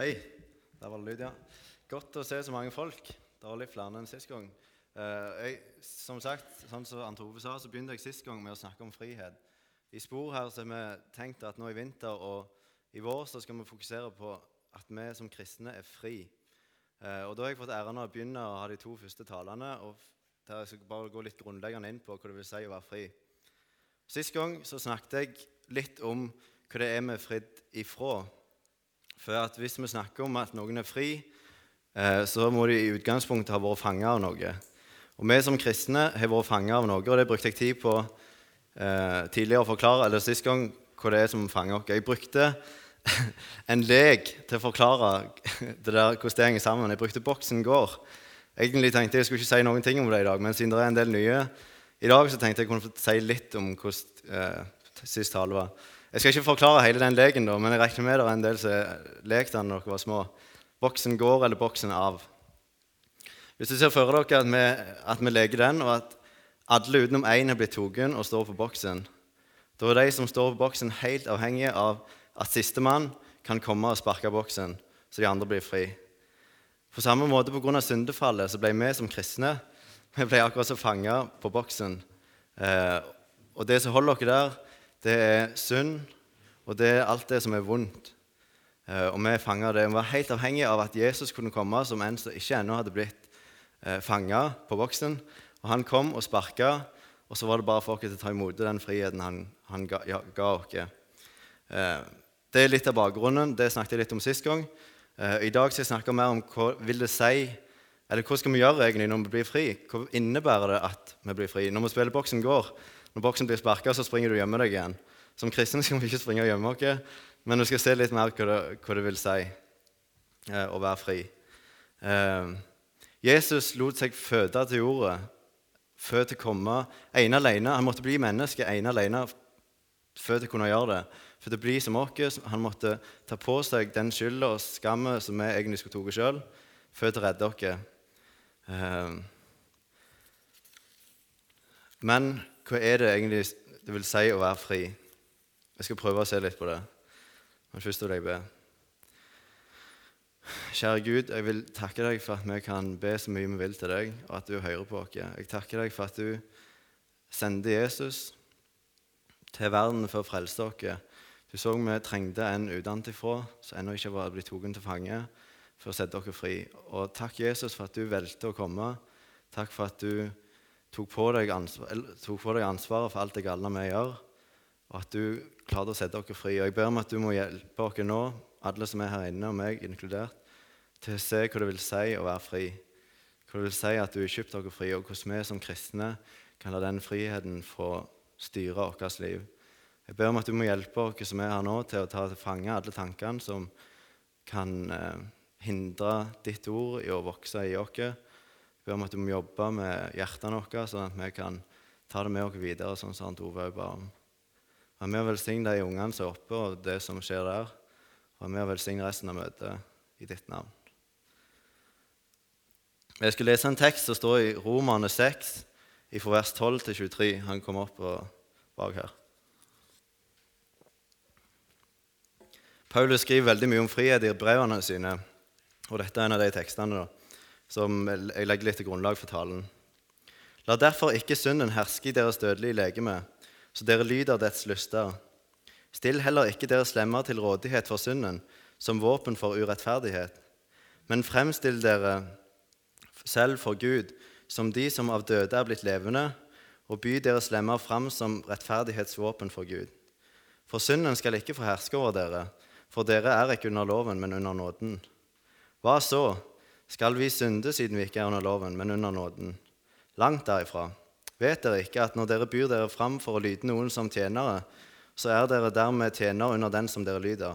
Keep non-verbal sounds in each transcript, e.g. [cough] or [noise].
Hei. Der var det lyd, ja. Godt å se så mange folk. Det var litt flere enn sist gang. Eh, jeg, som sagt, sånn som Ante Ove sa, så begynte jeg sist gang med å snakke om frihet. I spor her så har vi tenkt at nå i vinter og i vår så skal vi fokusere på at vi som kristne er fri. Eh, og Da har jeg fått æren av å begynne å ha de to første talene. og der jeg bare gå litt grunnleggende inn på hva det vil si å være fri. Sist gang så snakket jeg litt om hva det er vi er fridd ifra. For hvis vi snakker om at noen er fri, eh, så må de i utgangspunktet ha vært fanget av noe. Og vi som kristne har vært fanget av noe, og det brukte jeg tid på eh, tidligere å forklare, eller sist gang, hva det er som fanger oss. Jeg brukte [laughs] en lek til å forklare [laughs] det der, hvordan det henger sammen. Jeg brukte Boksen går. Egentlig tenkte jeg jeg skulle ikke si noen ting om det i dag, men siden det er en del nye i dag, så tenkte jeg kunne si litt om hvordan eh, sist tale var. Jeg skal ikke forklare hele den leken, da, men jeg regner med det er en del som lekte lekt den da dere var små. Boksen går eller boksen av. Hvis du ser for dere at vi, at vi leker den, og at alle utenom én er blitt tatt og står på boksen, da er de som står på boksen, helt avhengige av at sistemann kan komme og sparke boksen, så de andre blir fri. På samme måte pga. syndefallet så ble vi som kristne vi ble akkurat så fanga på boksen. Eh, og det som holder dere der, det er synd, og det er alt det som er vondt. Eh, og vi fanga det. Vi var helt avhengige av at Jesus kunne komme som en som ikke ennå hadde blitt eh, fanga på boksen. Og han kom og sparka, og så var det bare for oss å ta imot den friheten han, han ga, ja, ga oss. Eh, det er litt av bakgrunnen. Det snakket jeg litt om sist gang. I dag skal jeg snakke mer om hva vil det si eller hva skal vi gjøre egentlig når vi blir fri? Hva innebærer det at vi blir fri? Når vi spiller boksen går, når boksen blir sparka, så springer du og gjemmer deg igjen. Som kristne skal vi ikke springe og gjemme oss, men vi skal se litt mer hva det, hva det vil si eh, å være fri. Eh, Jesus lot seg føde til jorda, født til å komme ene alene. Han måtte bli menneske ene alene født til å kunne gjøre det. For til å bli som oss. Han måtte ta på seg den skylda og skammen som vi egentlig skulle tatt sjøl, født til å redde oss. Eh, Men hva er det egentlig det vil si å være fri? Jeg skal prøve å se litt på det. Men først vil jeg be. Kjære Gud, jeg vil takke deg for at vi kan be så mye vi vil til deg, og at du hører på oss. Jeg takker deg for at du sendte Jesus til verden for å frelse oss. Du så vi trengte en utenfra som ennå ikke var blitt tatt til fange, for å sette dere fri. Og takk, Jesus, for at du valgte å komme. Takk for at du tok på deg, ansvaret for alt det galne vi gjør, og at du klarte å sette dere fri. Og jeg ber om at du må hjelpe oss nå, alle som er her inne, og meg inkludert, til å se hva det vil si å være fri. Hva det vil si at du har kjøpt dere fri, og hvordan vi som kristne kan la den friheten få styre vårt liv. Jeg ber om at du må hjelpe oss som er her nå, til å ta til fange alle tankene som kan eh, hindre ditt ord i å vokse i oss. Ber om at du må jobbe med hjertene våre, sånn at vi kan ta det med oss videre, sånn som Arnt Ove ba om. Vær med og velsign de ungene som er oppe, og det som skjer der. Vær med og velsign resten av møtet i ditt navn. Jeg skal lese en tekst som står i Romerne 6, fra vers 12 til 23. Han kommer opp og bak her. Paulus skriver veldig mye om frihet i brevene sine, og dette er en av de tekstene da, som jeg legger litt til grunnlag for talen. La derfor ikke synden herske i deres dødelige legeme, så dere lyder dets lyster. Still heller ikke deres lemmer til rådighet for synden, som våpen for urettferdighet. Men fremstill dere selv for Gud som de som av døde er blitt levende, og by deres lemmer fram som rettferdighetsvåpen for Gud. For synden skal ikke få herske over dere, for dere er ikke under loven, men under nåden. Hva så? Skal vi synde siden vi ikke er under loven, men under nåden? Langt derifra. Vet dere ikke at når dere byr dere fram for å lyde noen som tjenere, så er dere dermed tjenere under den som dere lyder?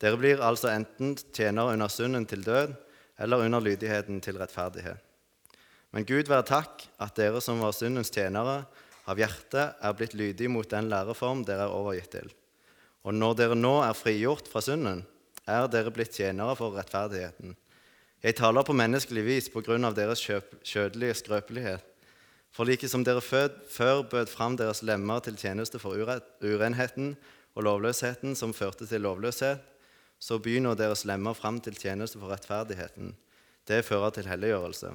Dere blir altså enten tjenere under synden til død eller under lydigheten til rettferdighet. Men Gud være takk at dere som var syndens tjenere, av hjertet er blitt lydige mot den læreform dere er overgitt til. Og når dere nå er frigjort fra synden, er dere blitt tjenere for rettferdigheten. Jeg taler på menneskelig vis på grunn av deres kjødelige skrøpelighet. For like som dere før bød fram deres lemmer til tjeneste for urenheten og lovløsheten som førte til lovløshet, så begynner deres lemmer fram til tjeneste for rettferdigheten. Det fører til helliggjørelse.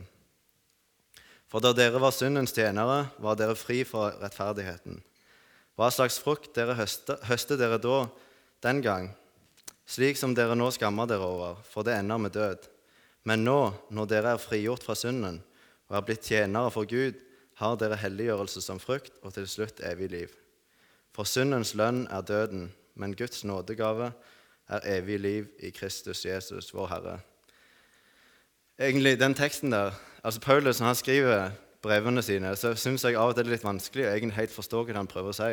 For da dere var syndens tjenere, var dere fri fra rettferdigheten. Hva slags frukt dere høste, høste dere da den gang? Slik som dere nå skammer dere over, for det ender med død. Men nå, når dere er frigjort fra synden og er blitt tjenere for Gud, har dere helliggjørelse som frukt og til slutt evig liv. For syndens lønn er døden, men Guds nådegave er evig liv i Kristus Jesus, vår Herre. Egentlig, den teksten der, altså Paulus, når han skriver brevene sine, så syns jeg av og til det er litt vanskelig å egentlig helt forstå hva han prøver å si.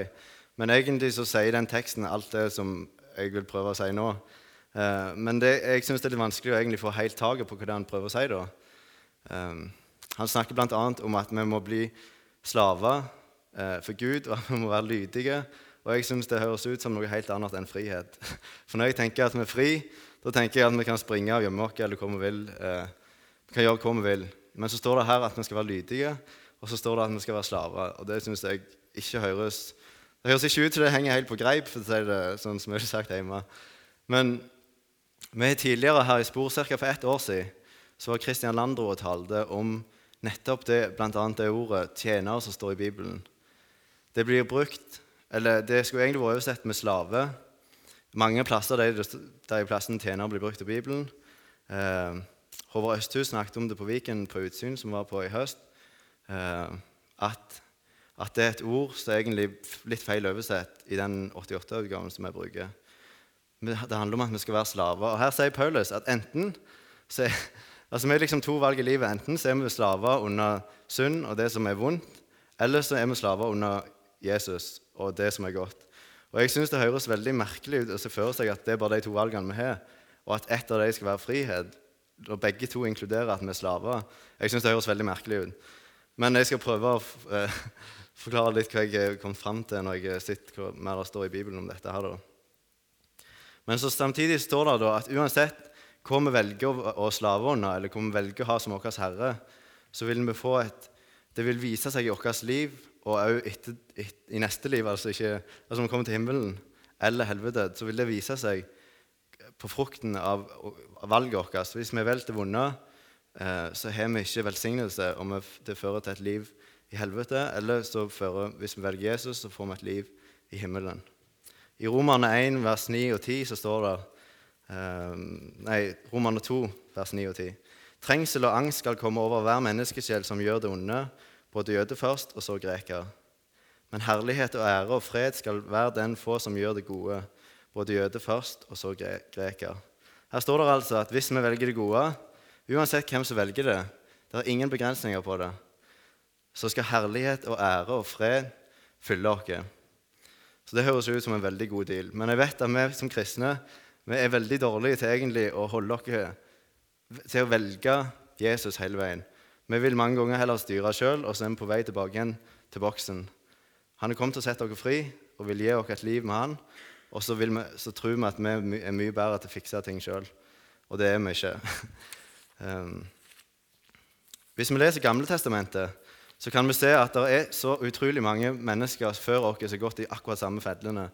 Men egentlig så sier den teksten alt det som jeg vil prøve å si nå. Eh, men det, jeg syns det er litt vanskelig å egentlig få helt taket på hva det han prøver å si. da. Um, han snakker bl.a. om at vi må bli slaver eh, for Gud, [laughs] og at vi må være lydige. Og jeg syns det høres ut som noe helt annet enn frihet. [laughs] For når jeg tenker at vi er fri, da tenker jeg at vi kan springe og gjemme oss eller hva vi vil. Eh, vi kan gjøre hva vi vil. Men så står det her at vi skal være lydige, og så står det at vi skal være slaver. Og det syns jeg ikke høres Det høres ikke ut som det henger helt på greip, for å si det sånn som jeg har sagt hjemme. Men vi tidligere her i Spor, ca. for ett år siden, så var Christian Landro og talte om nettopp det, bl.a. det ordet 'tjener' som står i Bibelen. Det blir brukt, eller det skulle egentlig vært oversett med 'slave'. Mange plasser der, der plassen 'tjener' blir brukt i Bibelen. Eh, Håvard Østhus snakket om det på Viken på utsyn som var på i høst. Eh, at, at, det er et ord som er egentlig litt feil oversett i den 88-utgaven som jeg bruker. Det handler om at vi skal være slaver. Og Her sier Paulus at enten så er Altså, Vi har liksom to valg i livet. Enten så er vi slaver under synd og det som er vondt, eller så er vi slaver under Jesus og det som er godt. Og Jeg syns det høres veldig merkelig ut å se for seg at det er bare de to valgene vi har, og at ett av dem skal være frihet, og begge to inkluderer at vi er slaver. Jeg syns det høres veldig merkelig ut. Men jeg skal prøve å eh, [laughs] forklare litt hva jeg kom fram til når jeg sitter hva mer det står i Bibelen om dette. her da. Men så samtidig står det da at uansett hva vi velger å slave under, eller hva vi velger å ha som vår Herre, så vil vi få et Det vil vise seg i vårt liv, og òg i neste liv, altså ikke altså når vi kommer til himmelen eller helvete, så vil det vise seg på frukten av, av valget vårt. Hvis vi er vel til vonde, eh, så har vi ikke velsignelse, og det fører til et liv i helvete. Eller så fører, hvis vi velger Jesus, så får vi et liv i himmelen. I Romerne 1, vers 9 og 10 så står det Ehm, nei, Romerne 2, vers 9 og 10. Trengsel og angst skal komme over hver menneskesjel som gjør det onde, både jøde først og så greker. Men herlighet og ære og fred skal være den få som gjør det gode, både jøde først og så greker. Her står det altså at hvis vi velger det gode, uansett hvem som velger det, det er ingen begrensninger på det, så skal herlighet og ære og fred fylle oss. Så det høres ut som en veldig god deal. Men jeg vet at vi som kristne vi er veldig dårlige til egentlig å holde oss til å velge Jesus hele veien. Vi vil mange ganger heller styre sjøl, og så er vi på vei tilbake igjen til boksen. Han er kommet til å sette dere fri og vil gi dere et liv med han. Og så, vi, så tror vi at vi er mye bedre til å fikse ting sjøl. Og det er vi ikke. [laughs] um, hvis vi leser Gamletestamentet, så kan vi se at det er så utrolig mange mennesker før oss som har gått i akkurat samme fedlene.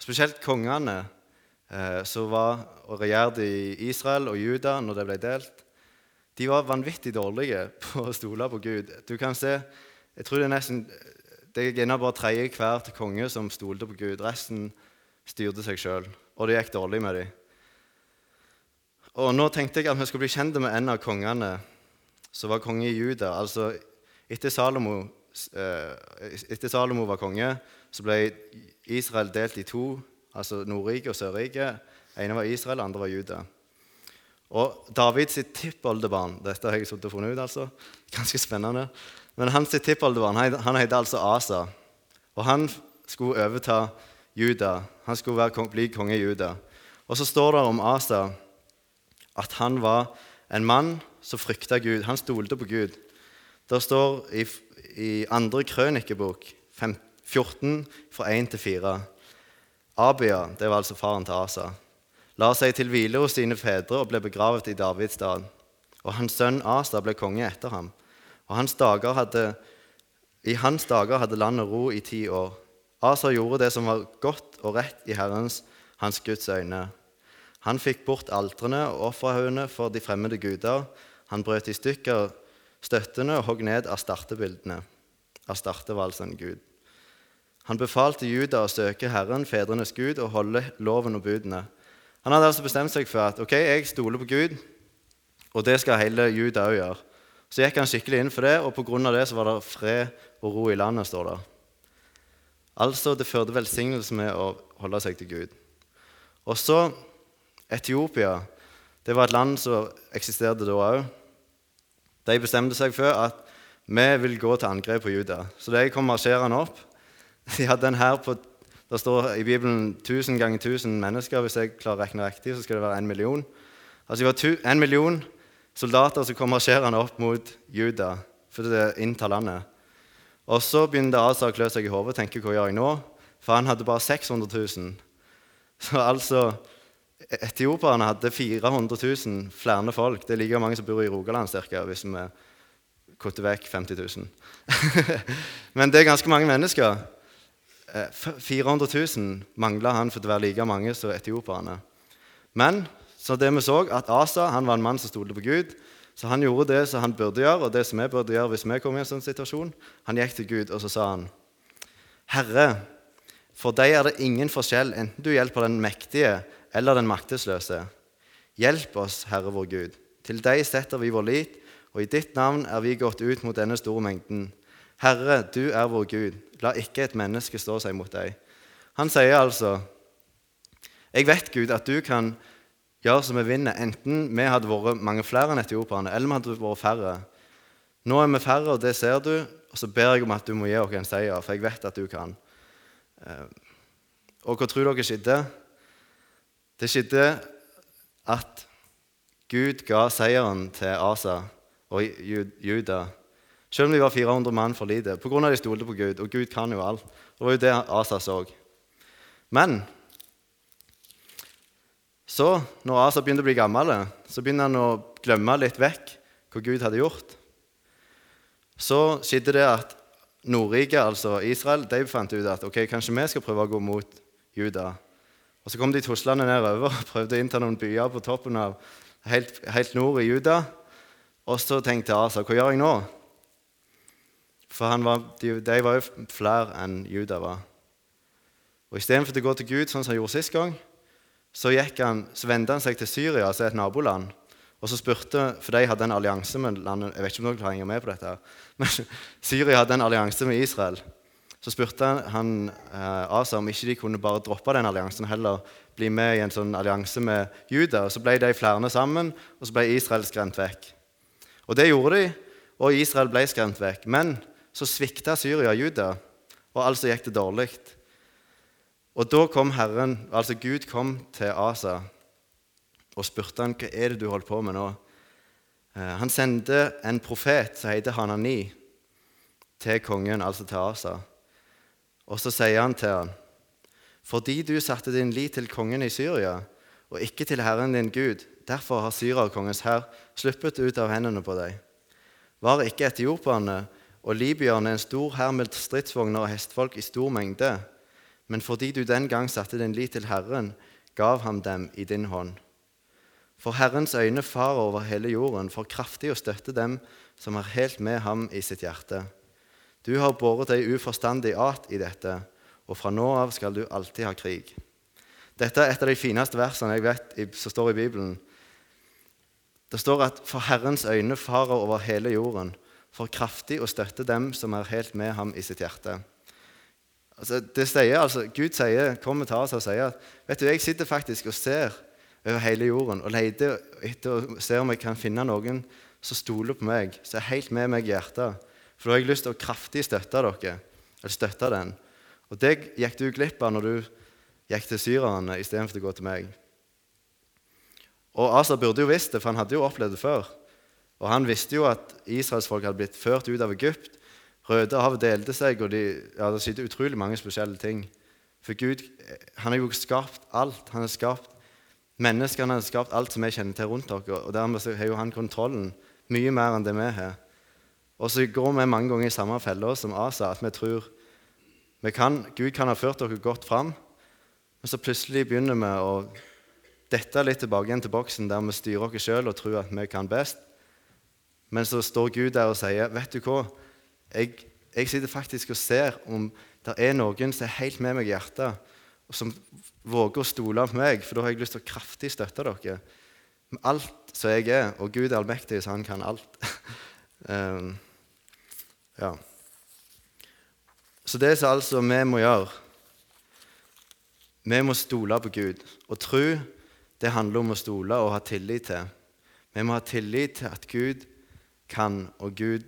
Spesielt kongene Eh, som var og regjerte i Israel og Juda når det ble delt, de var vanvittig dårlige på å stole på Gud. Du kan se, jeg tror Det er nesten, det er gjerne bare tredje hver til konge som stolte på Gud. Resten styrte seg sjøl, og det gikk dårlig med dem. Og Nå tenkte jeg at vi skulle bli kjent med en av kongene som var konge i Juda. Altså, etter Salomo, eh, etter Salomo var konge, så ble Israel delt i to altså Nordriket og Sørriket. ene var Israel, andre var Juda. Og Davids tippoldebarn Dette har jeg sittet og funnet ut. altså. Ganske spennende. Men hans tippoldebarn han het altså Asa. Og han skulle overta Juda. Han skulle være, bli konge i Juda. Og så står det om Asa at han var en mann som frykta Gud. Han stolte på Gud. Det står i, i andre krønikebok 14 fra 1 til 4. Abia, det var altså faren til Asa, la seg til hvile hos sine fedre og ble begravet i Davids dal. Og hans sønn Asa ble konge etter ham. Og hans hadde, i hans dager hadde landet ro i ti år. Asa gjorde det som var godt og rett i Herrens, hans Guds øyne. Han fikk bort altrene og offerhaugene for de fremmede guder. Han brøt i stykker støttene og hogg ned Astarte-bildene. En gud. Han befalte Juda å søke Herren, fedrenes Gud, og holde loven og budene. Han hadde altså bestemt seg for at ok, jeg stoler på Gud, og det skal hele Juda òg gjøre. Så gikk han skikkelig inn for det, og pga. det så var det fred og ro i landet. står det. Altså, det førte velsignelse med å holde seg til Gud. Og så Etiopia. Det var et land som eksisterte da òg. De bestemte seg for at vi vil gå til angrep på Juda. Så de kom marsjerende opp. [laughs] De hadde en hær på Det står i Bibelen 1000 ganger 1000 mennesker. Hvis jeg klarer å regne riktig, så skal det være en million. Altså det var en million soldater som kom marsjerende opp mot Juda for å innta landet. Og så begynte Asa å klø seg i hodet og tenke hva gjør jeg nå? For han hadde bare 600 000. [laughs] Så altså Etioperne hadde 400 000 flere folk. Det er like mange som bor i Rogaland, cirka, hvis vi kutter vekk 50 000. [laughs] Men det er ganske mange mennesker. 400 eh, 000 mangla han for å være like mange som etioperne. Men så det vi så, at Asa han var en mann som stolte på Gud. Så han gjorde det som han burde gjøre, og det som vi burde gjøre hvis vi kom i en sånn situasjon. Han gikk til Gud, og så sa han, Herre, for deg er det ingen forskjell, enten du hjelper den mektige eller den maktesløse. Hjelp oss, Herre vår Gud. Til deg setter vi vår lit, og i ditt navn er vi gått ut mot denne store mengden. Herre, du er vår Gud. La ikke et menneske stå seg mot deg. Han sier altså, Jeg vet, Gud, at du kan gjøre som vi vinner, enten vi hadde vært mange flere enn etioperne, eller vi hadde vært færre. Nå er vi færre, og det ser du, og så ber jeg om at du må gi oss en seier, for jeg vet at du kan. Eh, og hva tror dere skjedde? Det skjedde at Gud ga seieren til Asa og Juda selv om de var 400 mann for lite, pga. at de stolte på Gud. Og Gud kan jo alt. Det var jo det Asa så. Men så, når Asa begynte å bli gammel, så begynte han å glemme litt vekk hva Gud hadde gjort. Så skjedde det at Nordrike, altså Israel, de fant ut at ok, kanskje vi skal prøve å gå mot Juda. Og Så kom de tuslende nedover og prøvde å innta noen byer på toppen av helt, helt nord i Juda. Og så tenkte Asa hva gjør jeg nå? For var, de, de, var jo flere enn Juda var. Og Istedenfor å gå til Gud, sånn som han gjorde sist gang, så, han, så vendte han seg til Syria, altså et naboland. Og så spurte, For de hadde en allianse med landet Jeg vet ikke om dere kan å henge med på dette. Men [laughs] Syria hadde en allianse med Israel. Så spurte han eh, Asa om ikke de kunne bare droppe den alliansen, heller bli med i en sånn allianse med Juda. Og Så ble de flere sammen, og så ble Israel skremt vekk. Og det gjorde de, og Israel ble skremt vekk. Men så svikta Syria Juda, og altså gikk det dårlig. Og da kom Herren, altså Gud kom til Asa og spurte han, hva er det du holder på med nå. Eh, han sendte en profet som heter Hanani, til kongen, altså til Asa. Og så sier han til ham, fordi du satte din lit til kongen i Syria og ikke til Herren din Gud, derfor har Syria-kongens hær sluppet ut av hendene på deg. Var ikke etiopierne og libyerne en stor hær med stridsvogner og hestfolk i stor mengde. Men fordi du den gang satte din lit til Herren, gav ham dem i din hånd. For Herrens øyne farer over hele jorden, for kraftig å støtte dem som er helt med ham i sitt hjerte. Du har båret deg uforstandig at i dette, og fra nå av skal du alltid ha krig. Dette er et av de fineste versene jeg vet som står i Bibelen. Det står at for Herrens øyne farer over hele jorden, for kraftig å støtte dem som er helt med ham i sitt hjerte. Altså, det sier, altså, Gud sier, kommer til oss og sier at vet du, jeg sitter faktisk og ser over hele jorden og leter etter og ser om jeg kan finne noen som stoler på meg, som er helt med meg i hjertet. For da har jeg lyst til å kraftig støtte dere, eller støtte den. Og det gikk du glipp av når du gikk til syrerne istedenfor å gå til meg. Og Asa burde jo visst det, for han hadde jo opplevd det før. Og han visste jo at israelsfolk hadde blitt ført ut av Egypt. Rødehavet delte seg, og de, ja, det utrolig mange spesielle ting. For Gud han har jo skapt alt. Han har skapt menneskene, han har skapt alt som vi kjenner til rundt dere. Og dermed har jo han kontrollen mye mer enn det vi har. Og så går vi mange ganger i samme felle som Asa, at vi tror vi kan, Gud kan ha ført dere godt fram, men så plutselig begynner vi å dette litt tilbake igjen til boksen der vi styrer oss sjøl og tror at vi kan best. Men så står Gud der og sier, 'Vet du hva? Jeg, jeg sitter faktisk og ser om det er noen som er helt med meg i hjertet, og som våger å stole på meg, for da har jeg lyst til å kraftig støtte dere med alt som jeg er. Og Gud er allmektig, så han kan alt. um, [laughs] ja. Så det som altså vi må gjøre Vi må stole på Gud. Og tro, det handler om å stole og ha tillit til. Vi må ha tillit til at Gud kan, og Gud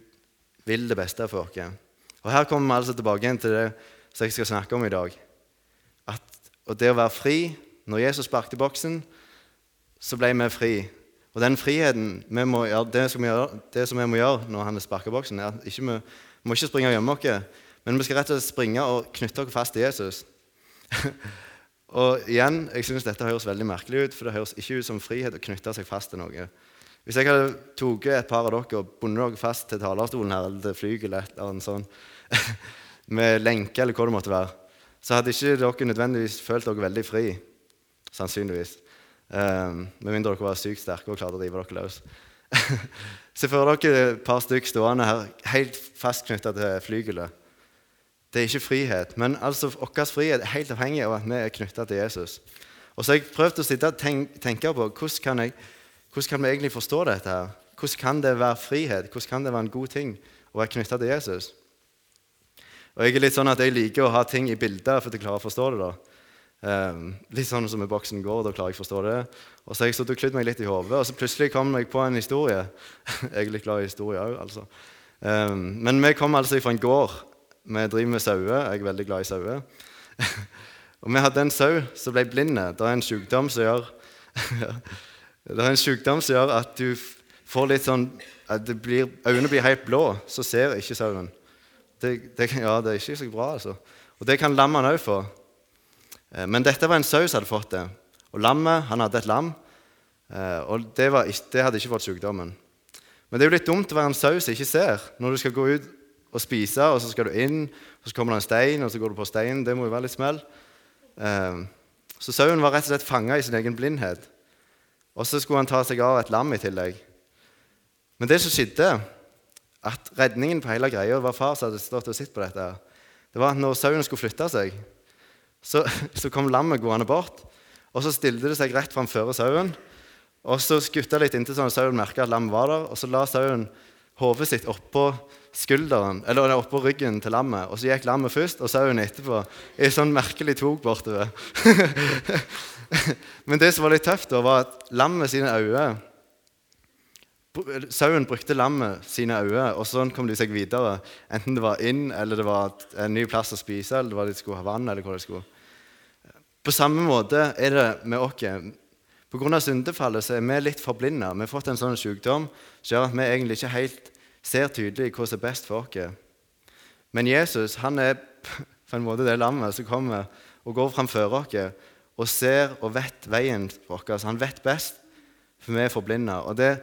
vil det beste for oss. Og Her kommer vi altså tilbake til det som jeg skal snakke om i dag. At, og det å være fri Når Jesus sparket i boksen, så ble vi fri. Og den friheten vi må gjøre, det, som vi, gjør, det som vi må gjøre når han sparker boksen, er at ikke vi, vi må ikke springe og gjemme oss, men vi skal rett og slett springe og knytte oss fast til Jesus. [laughs] og igjen, jeg synes dette høres veldig merkelig ut, for det høres ikke ut som frihet å knytte seg fast til noe. Hvis jeg hadde tatt et par av dere og bundet dere fast til talerstolen her, eller til flyet eller et eller annet sånt, [laughs] med lenke eller hva det måtte være, så hadde ikke dere nødvendigvis følt dere veldig fri. Sannsynligvis. Um, med mindre dere var sykt sterke og klarte å rive dere løs. [laughs] Se for dere et par stykker stående her helt fastknytta til flygelet. Det er ikke frihet, men altså vår frihet er helt avhengig av at vi er knytta til Jesus. Og så har jeg prøvd å sitte og tenke på hvordan kan jeg hvordan kan vi egentlig forstå dette? her? Hvordan kan det være frihet? Hvordan kan det være en god ting å være knytta til Jesus? Og Jeg er litt sånn at jeg liker å ha ting i bilder for at klare å forstå det. da. Um, litt sånn som i boksen går, da klarer jeg å forstå det. Og så har jeg stått og klødd meg litt i hodet, og så plutselig kom jeg på en historie. [laughs] jeg er litt glad i historie òg, altså. Um, men vi kom altså fra en gård. Vi driver med sauer. Jeg er veldig glad i sauer. [laughs] og vi hadde en sau som ble blind. Det er en sykdom som gjør [laughs] Det er en sykdom som gjør at du får litt sånn at blir, øynene blir helt blå, så ser ikke sauen. Det, det, ja, det er ikke så bra, altså. Og det kan lammene òg få. Eh, men dette var en sau som hadde fått det. Og lammet, han hadde et lam, eh, og det, var, det hadde ikke fått sykdommen. Men det er jo litt dumt å være en sau som ikke ser. Når du skal gå ut og spise, og så skal du inn, og så kommer det en stein, og så går du på steinen. Det må jo være litt smell. Eh, så sauen var rett og slett fanga i sin egen blindhet. Og så skulle han ta seg av et lam i tillegg. Men det som skjedde, at redningen på hele greia var far som hadde stått og sett på dette. Det var at når sauen skulle flytte seg, så, [laughs] så kom lammet gående bort. Og så stilte det seg rett framfor sauen. Og så skutta litt inntil sånn at sauen merka at lammet var der. Og så la sauen hodet sitt oppå skulderen, eller oppå ryggen til lammet. Og så gikk lammet først, og sauen etterpå i sånn merkelig tog bortover. [laughs] Men det som var litt tøft, da, var at lammet sine øyne Sauen brukte lammet sine øyne, og sånn kom de seg videre. Enten det var inn, eller det var en ny plass å spise, eller det var de skulle ha vann. eller hvor de skulle. På samme måte er det med oss. Pga. syndefallet så er vi litt forblinda. Vi har fått en sånn sykdom som gjør at vi egentlig ikke helt ser tydelig hva som er best for oss. Men Jesus han er på en måte det lammet som kommer og går framfor oss og ser og vet veien for oss. han vet best, for vi er forblinda. Og det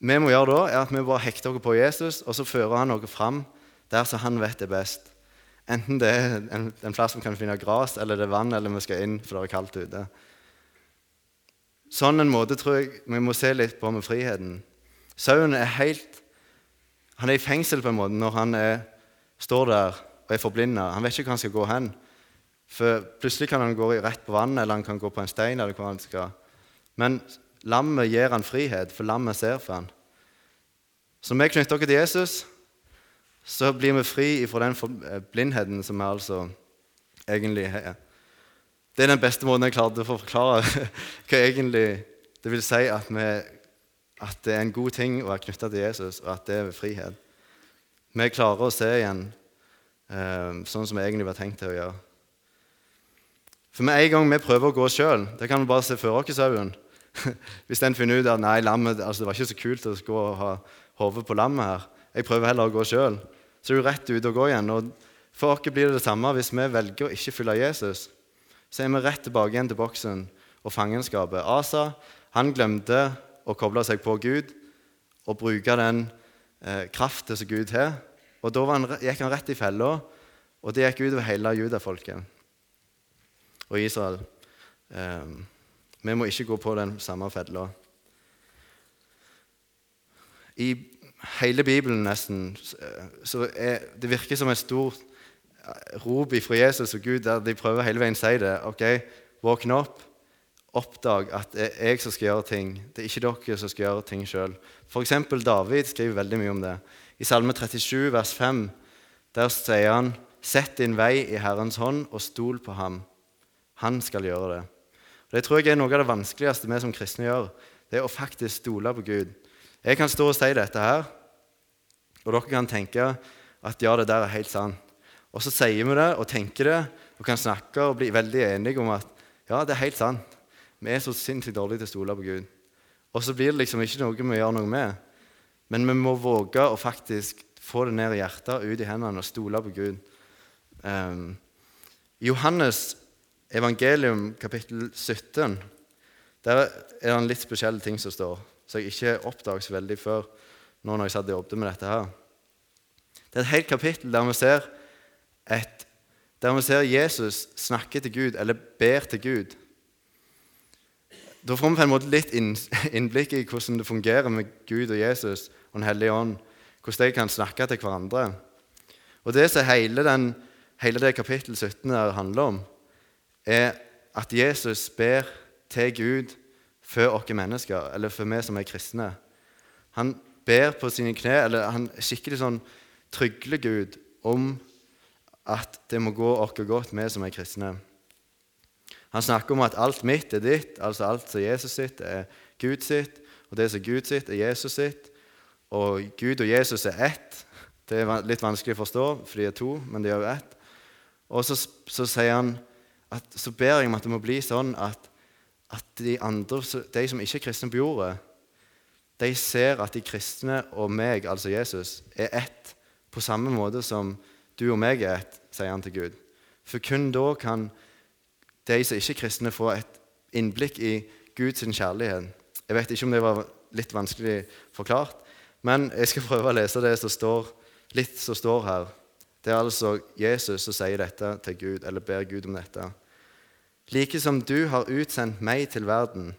vi må gjøre da, er at vi bare hekter oss på Jesus, og så fører han oss fram der som han vet er best. Enten det er en, en plass vi kan finne gress, eller det er vann, eller vi skal inn for det er kaldt ute. Sånn en måte tror jeg vi må se litt på med friheten. Sauen er helt Han er i fengsel på en måte når han er, står der og er forblinda. Han vet ikke hvor han skal gå hen. For plutselig kan han gå rett på vannet, eller han kan gå på en stein. eller hva han skal. Men lammet gir han frihet, for lammet ser for han. Så vi knytter oss til Jesus, så blir vi fri fra den eh, blindheten som vi altså egentlig har. Det er den beste måten jeg klarte å forklare [laughs] hva egentlig det vil si at, vi, at det er en god ting å være knytta til Jesus, og at det er frihet. Vi klarer å se igjen eh, sånn som vi egentlig var tenkt til å gjøre. For med en gang vi prøver å gå sjøl, det kan vi bare se for oss sauen. [laughs] Hvis den finner ut at nei, lammet, altså, det var ikke så kult å gå og ha hodet på lammet her, jeg prøver heller å gå sjøl, så er du rett ut og går igjen. Og for oss blir det det samme hvis vi velger å ikke følge Jesus. Så er vi rett tilbake igjen til boksen og fangenskapet. Asa han glemte å koble seg på Gud og bruke den eh, kraften som Gud har. Og Da han, gikk han rett i fella, og det gikk utover hele judafolket og Israel. Eh, vi må ikke gå på den samme fella. I hele Bibelen nesten så er, Det virker som et stort rop fra Jesus og Gud der de prøver hele veien å si det. ok, Våkne opp. Oppdag at det er jeg som skal gjøre ting. Det er ikke dere som skal gjøre ting sjøl. F.eks. David skriver veldig mye om det. I Salme 37, vers 5, der sier han Sett din vei i Herrens hånd og stol på ham. Han skal gjøre det. Og Det tror jeg er noe av det vanskeligste vi som kristne gjør. Det er å faktisk stole på Gud. Jeg kan stå og si dette her, og dere kan tenke at ja, det der er helt sant. Og så sier vi det og tenker det og kan snakke og bli veldig enige om at ja, det er helt sant. Vi er så sinnssykt dårlige til å stole på Gud. Og så blir det liksom ikke noe vi gjør noe med. Men vi må våge å faktisk få det ned i hjertet, ut i hendene og stole på Gud. Um, Johannes evangelium kapittel 17 der er det en litt spesiell ting som står, så jeg ikke oppdaget så veldig før nå når jeg satt og jobbet med dette her. Det er et helt kapittel der vi ser et, der vi ser Jesus snakke til Gud, eller ber til Gud. Da får vi på en måte litt innblikk i hvordan det fungerer med Gud og Jesus og Den hellige ånd. Hvordan de kan snakke til hverandre. Og Det som hele, den, hele det kapittel 17 der handler om, er at Jesus ber til Gud for oss mennesker, eller for vi som er kristne. Han ber på sine kne, eller han skikkelig sånn trygler Gud om at det må gå oss godt, vi som er kristne. Han snakker om at alt mitt er ditt, altså alt som Jesus sitt, er Gud sitt. Og det som er Gud sitt, er Jesus sitt. Og Gud og Jesus er ett. Det er litt vanskelig å forstå, for de er to, men de er jo ett. Og så, så sier han at, så ber jeg om at det må bli sånn at, at de andre, de som ikke er kristne på jorda, de ser at de kristne og meg, altså Jesus, er ett på samme måte som du og meg er ett, sier han til Gud. For kun da kan de som ikke er kristne, få et innblikk i Guds kjærlighet. Jeg vet ikke om det var litt vanskelig forklart, men jeg skal prøve å lese det som står, litt som står her. Det er altså Jesus som sier dette til Gud, eller ber Gud om dette. Like som du har utsendt meg til verden,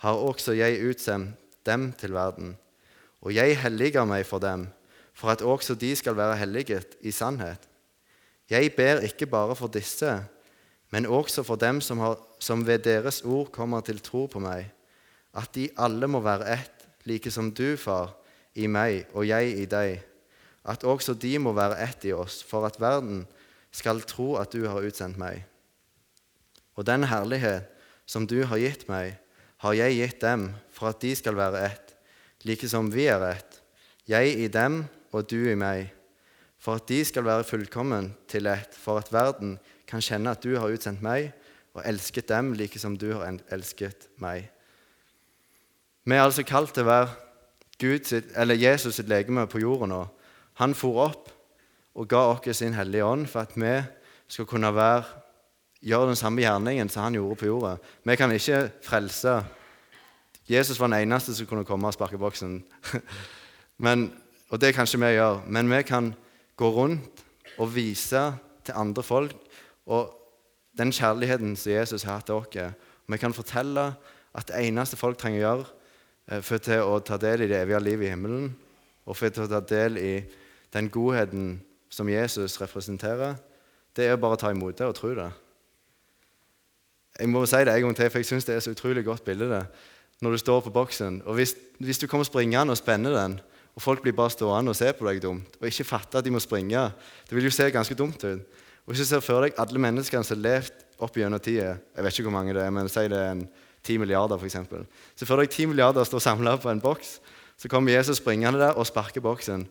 har også jeg utsendt dem til verden. Og jeg helliger meg for dem, for at også de skal være helliget i sannhet. Jeg ber ikke bare for disse, men også for dem som, har, som ved deres ord kommer til tro på meg, at de alle må være ett, like som du, far, i meg og jeg i deg, at også de må være ett i oss, for at verden skal tro at du har utsendt meg. Og den herlighet som du har gitt meg, har jeg gitt dem, for at de skal være ett, like som vi er ett, jeg i dem og du i meg, for at de skal være fullkommen til ett, for at verden kan kjenne at du har utsendt meg og elsket dem like som du har elsket meg. Vi er altså kalt til å være sitt, Jesus sitt legeme på jorden nå. Han for opp og ga oss sin Hellige Ånd for at vi skal kunne være, gjøre den samme gjerningen som han gjorde på jorda. Vi kan ikke frelse. Jesus var den eneste som kunne komme og sparke boksen. [laughs] Men, og det kan ikke vi gjøre. Men vi kan gå rundt og vise til andre folk og den kjærligheten som Jesus har til oss. Vi kan fortelle at det eneste folk trenger å gjøre eh, for til å ta del i det evige livet i himmelen, og for til å ta del i den godheten som Jesus representerer, det er bare å ta imot det og tro det. Jeg må si det en gang til, for jeg syns det er så utrolig godt bilde det, når du står på boksen. Og hvis, hvis du kommer springende og spenner den, og folk blir bare stående og se på deg dumt, og ikke fatter at de må springe Det vil jo se ganske dumt ut. Og Hvis du ser for deg alle menneskene som har levd opp gjennom tida Jeg vet ikke hvor mange det er, men si det er en 10 milliarder, f.eks. Så for deg 10 milliarder står samla på en boks. Så kommer Jesus springende der og sparker boksen.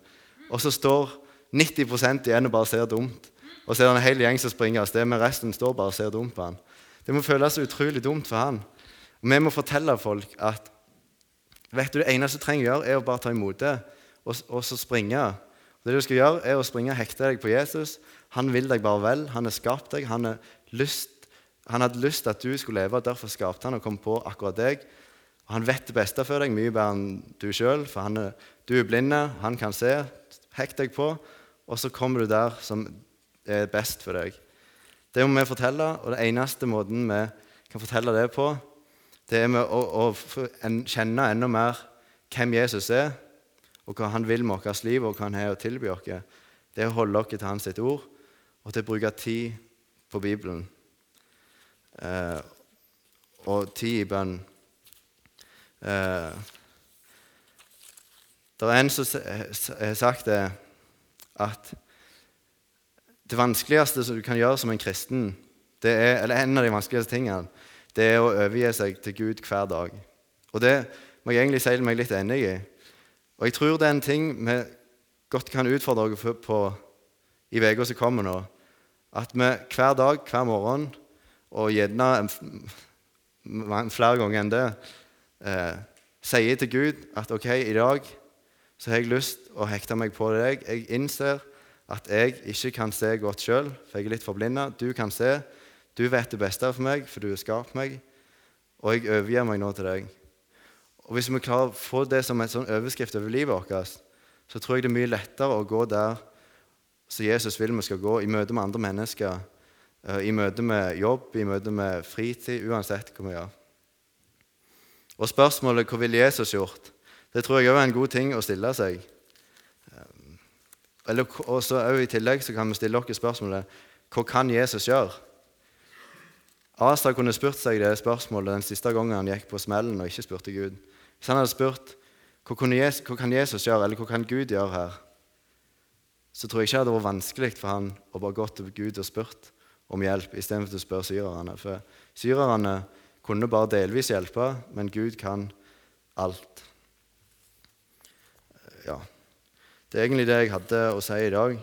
Og så står 90 igjen og bare ser dumt. Og så er det en hel gjeng som springer av sted, men resten står bare og ser dumt på han. Det må føles utrolig dumt for han. Og Vi må fortelle folk at vet du, det eneste du trenger å gjøre, er å bare ta imot det og, og så springe. Det du skal gjøre, er å springe og hekte deg på Jesus han vil deg bare vel. Han har skapt deg. Han, lyst, han hadde lyst til at du skulle leve, og derfor skapte han og kom på akkurat deg. Og Han vet det beste for deg, mye bedre enn du sjøl, for er, du er blind, han kan se. Hekt deg på, og så kommer du der som er best for deg. Det må vi fortelle, og det eneste måten vi kan fortelle det på, Det er med å, å en, kjenne enda mer hvem Jesus er, og hva han vil med vårt liv, og hva han har å tilby oss. Det er å holde oss til hans ord, og til å bruke tid på Bibelen. Eh, og tid i bønn. Eh, det er en som har sagt det, at det vanskeligste som du kan gjøre som en kristen, det er, eller en av de vanskeligste tingene, det er å overgi seg til Gud hver dag. Og det må jeg egentlig si meg litt enig i. Og jeg tror det er en ting vi godt kan utfordre dere på i uka som kommer nå. At vi hver dag, hver morgen, og gjerne flere ganger enn det, eh, sier til Gud at OK, i dag så har jeg lyst å hekte meg på deg. Jeg innser at jeg ikke kan se godt sjøl, for jeg er litt forblinda. Du kan se. Du vet det beste for meg, for du har skapt meg. Og jeg overgir meg nå til deg. Og Hvis vi klarer å få det som en sånn overskrift over livet vårt, så tror jeg det er mye lettere å gå der som Jesus vil vi skal gå, i møte med andre mennesker, eh, i møte med jobb, i møte med fritid, uansett hva vi gjør. Og spørsmålet 'Hva vil Jesus gjort?' Det tror jeg òg er en god ting å stille seg. Eller, og så I tillegg så kan vi stille oss spørsmålet 'Hva kan Jesus gjøre?' Asa kunne spurt seg det spørsmålet den siste gangen han gikk på smellen og ikke spurte Gud. Hvis han hadde spurt hva, Jesus, hva kan Jesus gjøre, eller hva kan Gud gjøre her, så tror jeg ikke det hadde vært vanskelig for han å bare gå til Gud og spurt om hjelp istedenfor å spørre syrerne. For syrerne kunne bare delvis hjelpe, men Gud kan alt. Ja. Det er egentlig det jeg hadde å si i dag.